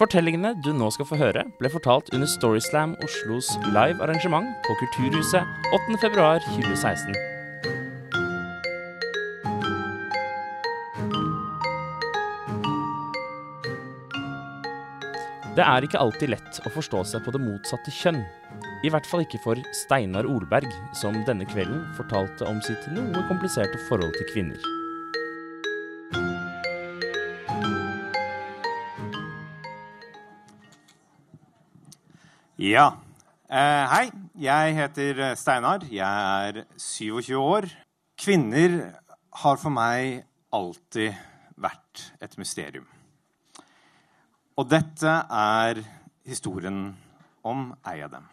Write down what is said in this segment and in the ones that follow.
Fortellingene du nå skal få høre, ble fortalt under Storyslam Oslos live arrangement på Kulturhuset 8.2.2016. Det er ikke alltid lett å forstå seg på det motsatte kjønn. I hvert fall ikke for Steinar Olberg, som denne kvelden fortalte om sitt noe kompliserte forhold til kvinner. Ja. Eh, hei, jeg heter Steinar. Jeg er 27 år. Kvinner har for meg alltid vært et mysterium. Og dette er historien om ei av dem.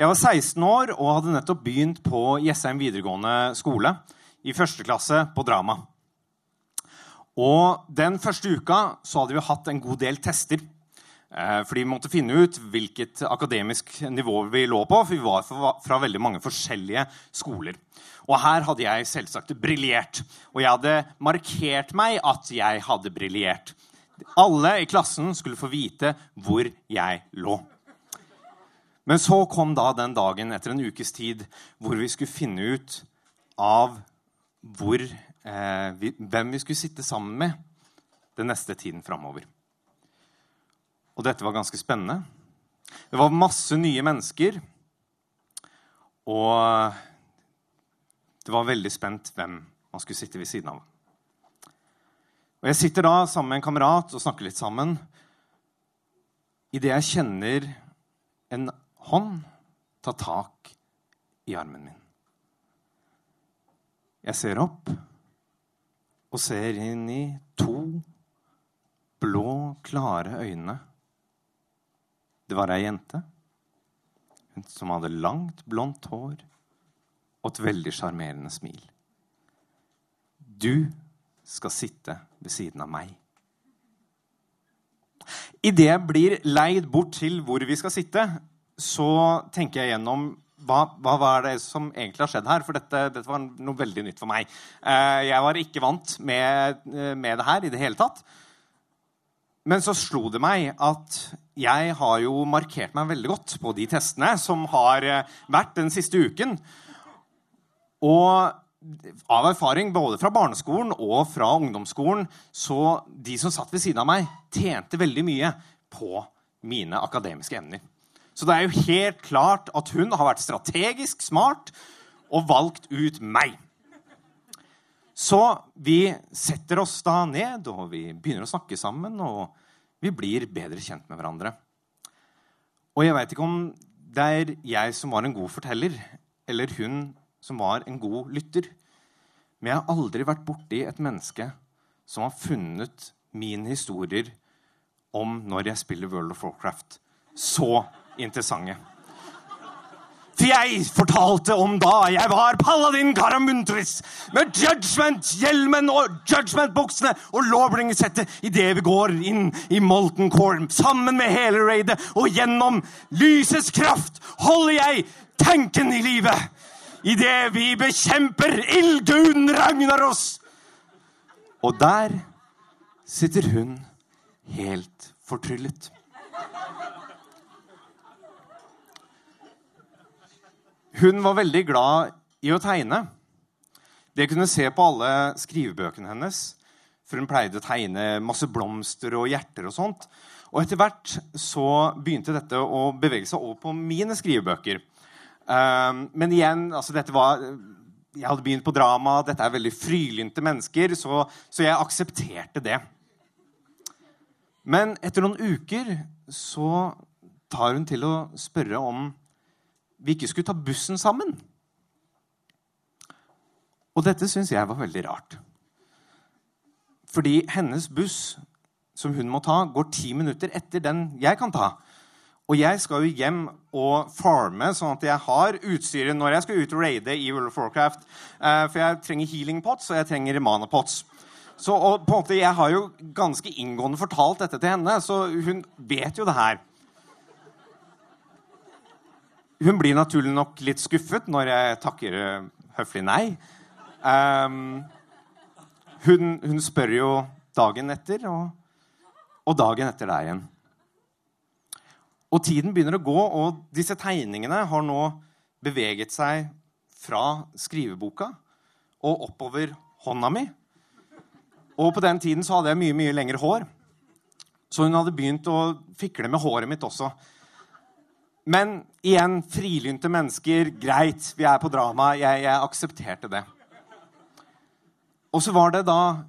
Jeg var 16 år og hadde nettopp begynt på Jessheim videregående skole i første klasse på drama. Og den første uka så hadde vi hatt en god del tester. Eh, fordi vi måtte finne ut hvilket akademisk nivå vi lå på. For vi var fra veldig mange forskjellige skoler. Og her hadde jeg selvsagt briljert. Og jeg hadde markert meg at jeg hadde briljert. Alle i klassen skulle få vite hvor jeg lå. Men så kom da den dagen etter en ukes tid hvor vi skulle finne ut av hvor, eh, vi, hvem vi skulle sitte sammen med den neste tiden framover. Og dette var ganske spennende. Det var masse nye mennesker. Og det var veldig spent hvem man skulle sitte ved siden av. Og Jeg sitter da sammen med en kamerat og snakker litt sammen. Idet jeg kjenner en hånd ta tak i armen min. Jeg ser opp og ser inn i to blå, klare øyne det var ei jente som hadde langt, blondt hår og et veldig sjarmerende smil. Du skal sitte ved siden av meg. Idet jeg blir leid bort til hvor vi skal sitte, så tenker jeg gjennom hva, hva var det som egentlig har skjedd her? For dette, dette var noe veldig nytt for meg. Eh, jeg var ikke vant med, eh, med det her i det hele tatt. Men så slo det meg at jeg har jo markert meg veldig godt på de testene som har eh, vært den siste uken. Og av erfaring både fra barneskolen og fra ungdomsskolen så de som satt ved siden av meg, tjente veldig mye på mine akademiske emner. Så det er jo helt klart at hun har vært strategisk smart og valgt ut meg. Så vi setter oss da ned, og vi begynner å snakke sammen. Og vi blir bedre kjent med hverandre. Og jeg veit ikke om det er jeg som var en god forteller, eller hun som var en god lytter. Men jeg har aldri vært borti et menneske som har funnet mine historier om når jeg spiller World of Warcraft, så interessante. Jeg fortalte om da jeg var paladin Karamuntris med judgment-hjelmen og judgment-buksene og lawbringer-settet idet vi går inn i Molten Corn sammen med hele raidet. Og gjennom lysets kraft holder jeg tanken i live idet vi bekjemper ildguden Ragnaros. Og der sitter hun helt fortryllet. Hun var veldig glad i å tegne. Det kunne se på alle skrivebøkene hennes. For hun pleide å tegne masse blomster og hjerter og sånt. Og etter hvert så begynte dette å bevege seg over på mine skrivebøker. Um, men igjen, altså dette var Jeg hadde begynt på drama. Dette er veldig frylynte mennesker, så, så jeg aksepterte det. Men etter noen uker så tar hun til å spørre om vi ikke skulle ta bussen sammen. Og dette syns jeg var veldig rart. Fordi hennes buss som hun må ta, går ti minutter etter den jeg kan ta. Og jeg skal jo hjem og farme, sånn at jeg har utstyret når jeg skal ut og raide i World of Warcraft. Eh, for jeg trenger healing pots, og jeg trenger mana pots. Så og på en måte, Jeg har jo ganske inngående fortalt dette til henne, så hun vet jo det her. Hun blir naturlig nok litt skuffet når jeg takker eh, høflig nei. Um, hun, hun, spør jo dagen etter, og Og dagen etter der igjen. Og tiden begynner å gå, og disse tegningene har nå beveget seg fra skriveboka og oppover hånda mi. Og på den tiden så hadde jeg mye mye lengre hår. Så hun hadde begynt å fikle med håret mitt også. Men igjen, frilynte mennesker. Greit, vi er på drama. Jeg, jeg aksepterte det. Og så var det da,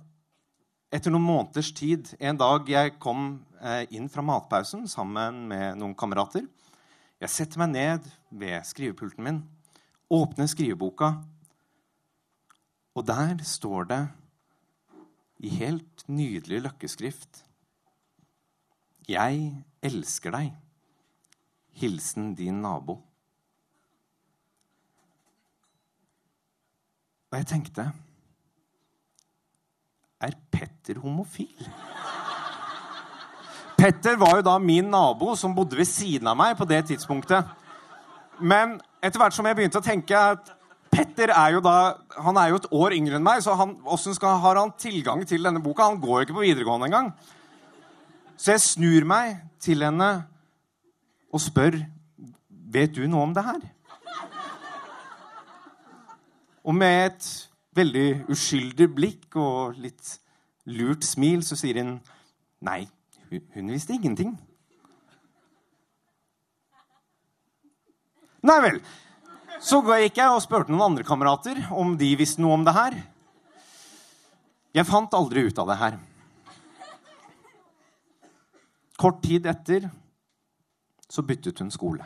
etter noen måneders tid, en dag jeg kom eh, inn fra matpausen sammen med noen kamerater. Jeg setter meg ned ved skrivepulten min, åpner skriveboka, og der står det i helt nydelig løkkeskrift Jeg elsker deg. Hilsen din nabo. Og jeg tenkte Er Petter homofil? Petter var jo da min nabo som bodde ved siden av meg på det tidspunktet. Men etter hvert som jeg begynte å tenke at Petter er jo da, han er jo et år yngre enn meg, så han, har han tilgang til denne boka? Han går jo ikke på videregående engang. Så jeg snur meg til henne og spør Vet du noe om det her. Og med et veldig uskyldig blikk og litt lurt smil så sier hun nei, hun, visste ingenting. Nei vel. Så gikk jeg og spurte noen andre kamerater om de visste noe om det her. Jeg fant aldri ut av det her. Kort tid etter så byttet hun skole.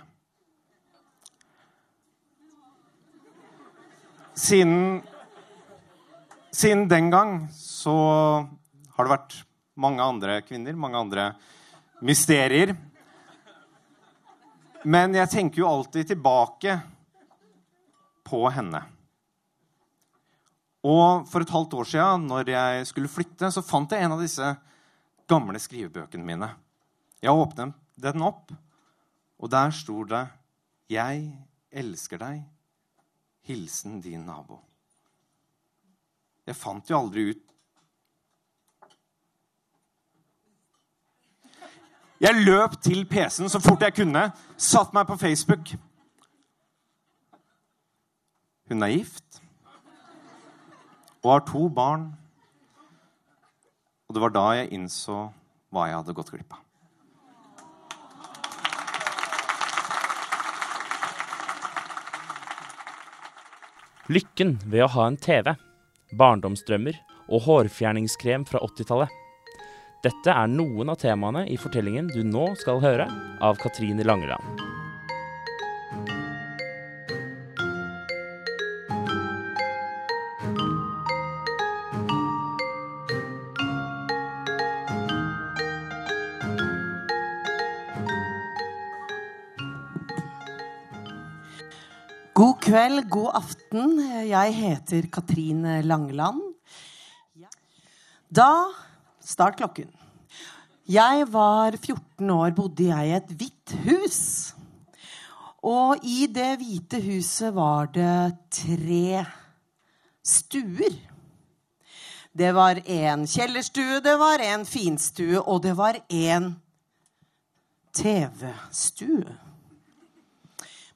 Siden, siden den gang så har det vært mange andre kvinner, mange andre mysterier. Men jeg tenker jo alltid tilbake på henne. Og for et halvt år siden, når jeg skulle flytte, så fant jeg en av disse gamle skrivebøkene mine. Jeg åpnet den opp, og der sto det 'Jeg elsker deg. Hilsen din nabo'. Jeg fant jo aldri ut Jeg løp til PC-en så fort jeg kunne, satt meg på Facebook. Hun er gift og har to barn. Og det var da jeg innså hva jeg hadde gått glipp av. Lykken ved å ha en TV, barndomsdrømmer og hårfjerningskrem fra 80-tallet. Dette er noen av temaene i fortellingen du nå skal høre av Katrine Langeland. God kveld, god aften. Jeg heter Katrine Langeland. Da Start klokken. Jeg var 14 år, bodde jeg i et hvitt hus. Og i det hvite huset var det tre stuer. Det var en kjellerstue, det var en finstue, og det var en TV-stue.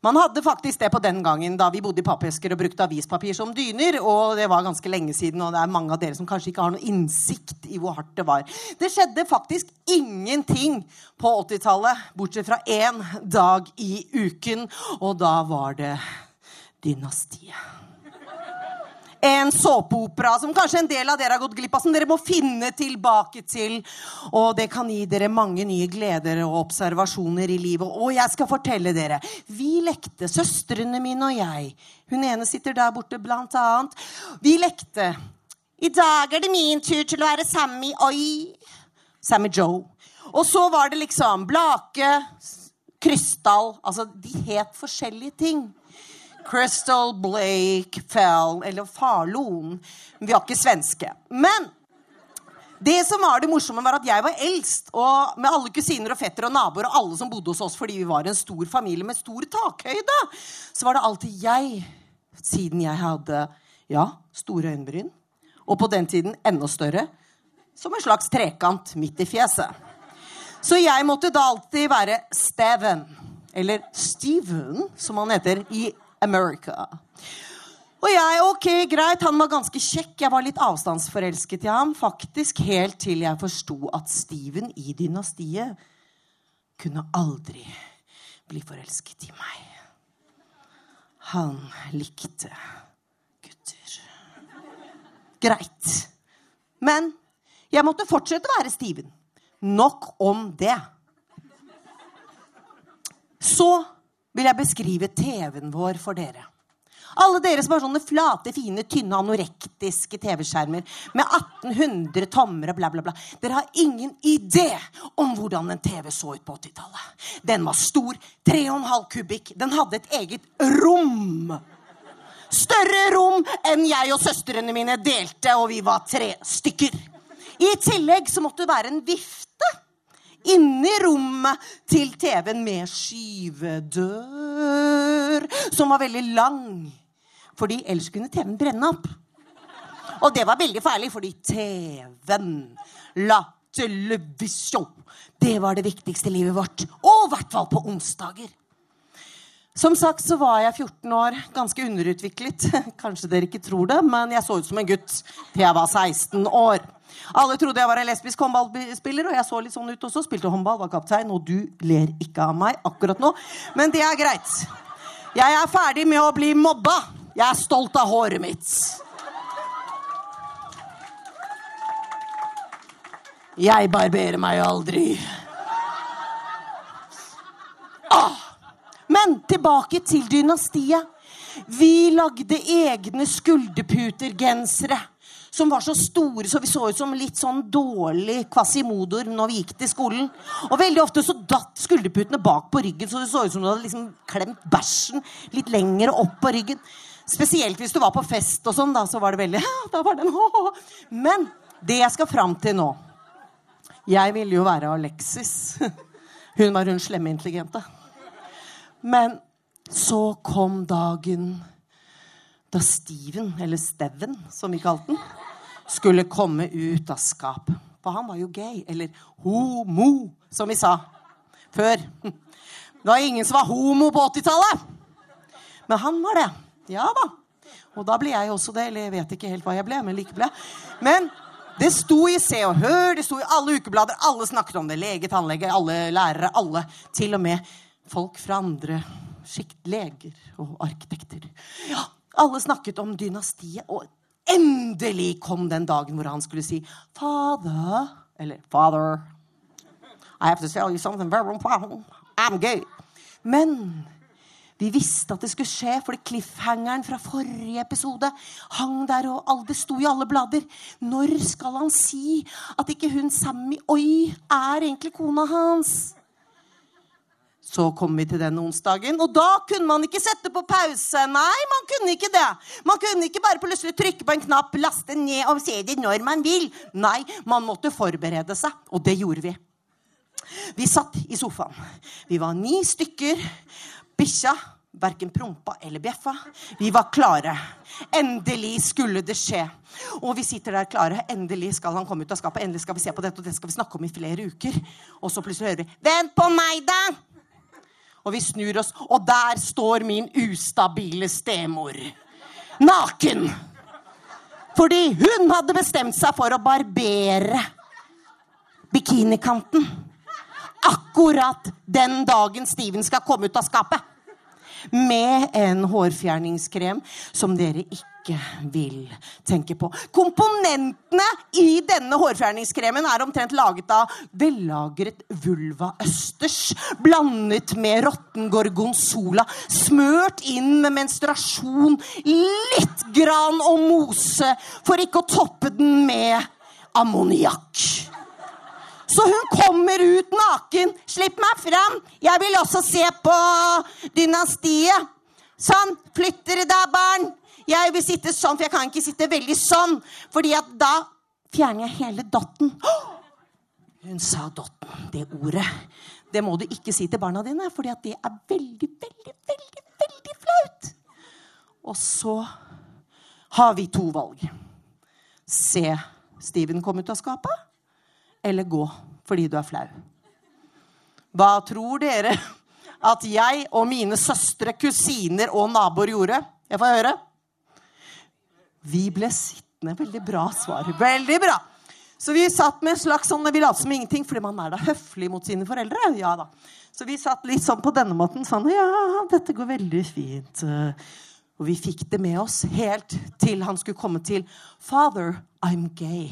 Man hadde faktisk det på den gangen da vi bodde i pappesker og brukte avispapir som dyner. Og det var ganske lenge siden, og det er mange av dere som kanskje ikke har noe innsikt i hvor hardt det var. Det skjedde faktisk ingenting på 80-tallet, bortsett fra én dag i uken. Og da var det Dynastiet en såpeopera som kanskje en del av dere har gått glipp av, som dere må finne tilbake til. Og det kan gi dere mange nye gleder og observasjoner i livet. Og jeg skal fortelle dere. Vi lekte, søstrene mine og jeg. Hun ene sitter der borte, blant annet. Vi lekte. I dag er det min tur til å være Sammy Oi. Sammy Joe. Og så var det liksom Blake, Krystall Altså, de het forskjellige ting. Crystal Blake Fell Eller Farlon. Vi var ikke svenske. Men det som var det morsomme, var at jeg var eldst. Og med alle kusiner og fetter og naboer og alle som bodde hos oss fordi vi var en stor familie med stor takhøyde, så var det alltid jeg, siden jeg hadde ja, store øyenbryn, og på den tiden enda større, som en slags trekant midt i fjeset. Så jeg måtte da alltid være Steven. Eller Steven, som han heter i America. Og jeg, ok, greit, Han var ganske kjekk. Jeg var litt avstandsforelsket i ham. Faktisk helt til jeg forsto at Steven i dynastiet kunne aldri bli forelsket i meg. Han likte gutter. Greit. Men jeg måtte fortsette å være Steven. Nok om det. Så vil jeg beskrive TV-en vår for dere. Alle dere som har sånne flate, fine, tynne, anorektiske TV-skjermer med 1800 tommer og bla, bla, bla. Dere har ingen idé om hvordan en TV så ut på 80-tallet. Den var stor. 3,5 kubikk. Den hadde et eget rom. Større rom enn jeg og søstrene mine delte, og vi var tre stykker. I tillegg så måtte det være en vifte inni rommet til TV-en med skyvedør, som var veldig lang. Fordi ellers kunne TV-en brenne opp. Og det var veldig farlig, fordi TV-en La televisjon. Det var det viktigste i livet vårt. Og i hvert fall på onsdager. Som sagt så var jeg 14 år, ganske underutviklet. Kanskje dere ikke tror det, men jeg så ut som en gutt til jeg var 16 år. Alle trodde jeg var en lesbisk håndballspiller, og jeg så litt sånn ut også. Spilte håndball, var kaptein, og du ler ikke av meg akkurat nå. Men det er greit. Jeg er ferdig med å bli mobba. Jeg er stolt av håret mitt. Jeg barberer meg aldri. Ah. Men tilbake til dynastiet. Vi lagde egne skulderputergensere som var så store så vi så ut som litt sånn dårlig kvasimodor når vi gikk til skolen. Og veldig ofte så datt skulderputene bak på ryggen, så det så ut som du hadde liksom klemt bæsjen litt lenger opp på ryggen. Spesielt hvis du var på fest og sånn, da, så var det veldig da var den, Men det jeg skal fram til nå Jeg ville jo være Alexis. Hun var hun slemme intelligente. Men så kom dagen da Steven, eller Steven som vi kalte den, skulle komme ut av skapet. For han var jo gay. Eller homo, som vi sa før. Det var ingen som var homo på 80-tallet. Men han var det. Ja da. Og da ble jeg også det. Eller jeg vet ikke helt hva jeg ble, men like ble. Men det sto i Se og Hør, det sto i alle ukeblader. Alle snakket om det. Lege, tannlege, alle lærere. Alle. Til og med folk fra andre sjikt. Leger og arkitekter. Ja, alle snakket om dynastiet, og endelig kom den dagen hvor han skulle si Father Eller Father I have to tell you something very important. I'm gay. Men vi visste at det skulle skje, fordi cliffhangeren fra forrige episode hang der, og det sto i alle blader. Når skal han si at ikke hun Sammy Oi er egentlig kona hans? Så kom vi til den onsdagen, og da kunne man ikke sette på pause. Nei, man kunne ikke det. Man kunne ikke bare plutselig trykke på en knapp, laste ned og se det når man vil. Nei, man måtte forberede seg, og det gjorde vi. Vi satt i sofaen. Vi var ni stykker. Bikkja verken prompa eller bjeffa. Vi var klare. Endelig skulle det skje. Og vi sitter der klare. Endelig skal han komme ut av skapet. Endelig skal vi se på dette, og det skal vi snakke om i flere uker. Og så plutselig hører vi 'Vent på meg, da!' Og vi snur oss, og der står min ustabile stemor. Naken. Fordi hun hadde bestemt seg for å barbere bikinikanten. Akkurat den dagen Steven skal komme ut av skapet. Med en hårfjerningskrem som dere ikke ikke vil tenke på. Komponentene i denne hårfjerningskremen er omtrent laget av vellagret vulvaøsters blandet med råtten gorgonzola, smørt inn med menstruasjon, litt gran og mose, for ikke å toppe den med ammoniakk. Så hun kommer ut naken. 'Slipp meg fram! Jeg vil også se på dynastiet.' Sånn. Flytter deg, barn. Jeg vil sitte sånn, for jeg kan ikke sitte veldig sånn. fordi at da fjerner jeg hele dotten. Hun sa dotten, det ordet. Det må du ikke si til barna dine, fordi at det er veldig, veldig, veldig, veldig flaut. Og så har vi to valg. Se Steven komme ut av skapet, eller gå fordi du er flau. Hva tror dere at jeg og mine søstre, kusiner og naboer gjorde? Jeg får høre. Vi ble sittende. Veldig bra svar. Veldig bra. Så vi satt med en slags sånn, vi lot som ingenting, fordi man er da høflig mot sine foreldre. Ja da. Så vi satt litt sånn på denne måten. Sånn, ja, dette går veldig fint. Og vi fikk det med oss helt til han skulle komme til Father, I'm gay.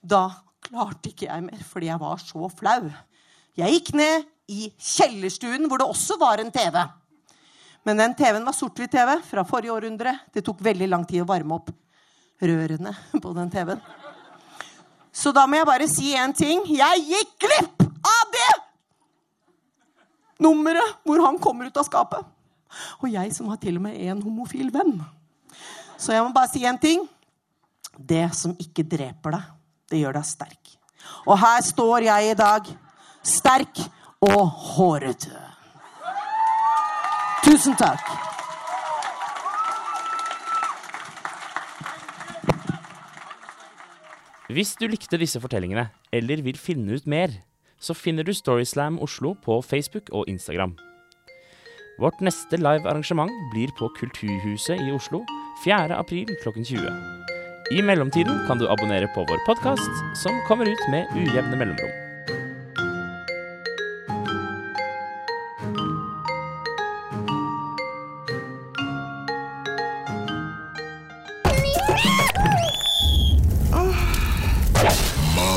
Da klarte ikke jeg mer, fordi jeg var så flau. Jeg gikk ned i kjellerstuen, hvor det også var en TV. Men den TV-en var sort-hvitt-TV fra forrige århundre. Det tok veldig lang tid å varme opp rørene på den TV-en. Så da må jeg bare si én ting. Jeg gikk glipp av det nummeret hvor han kommer ut av skapet. Og jeg som har til og med en homofil venn. Så jeg må bare si én ting. Det som ikke dreper deg, det gjør deg sterk. Og her står jeg i dag, sterk og hårete. Tusen takk. Hvis du likte disse fortellingene, eller vil finne ut mer, så finner du Storyslam Oslo på Facebook og Instagram. Vårt neste live arrangement blir på Kulturhuset i Oslo 4. april klokken 20. I mellomtiden kan du abonnere på vår podkast, som kommer ut med ujevne mellomrom.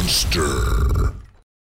Monster.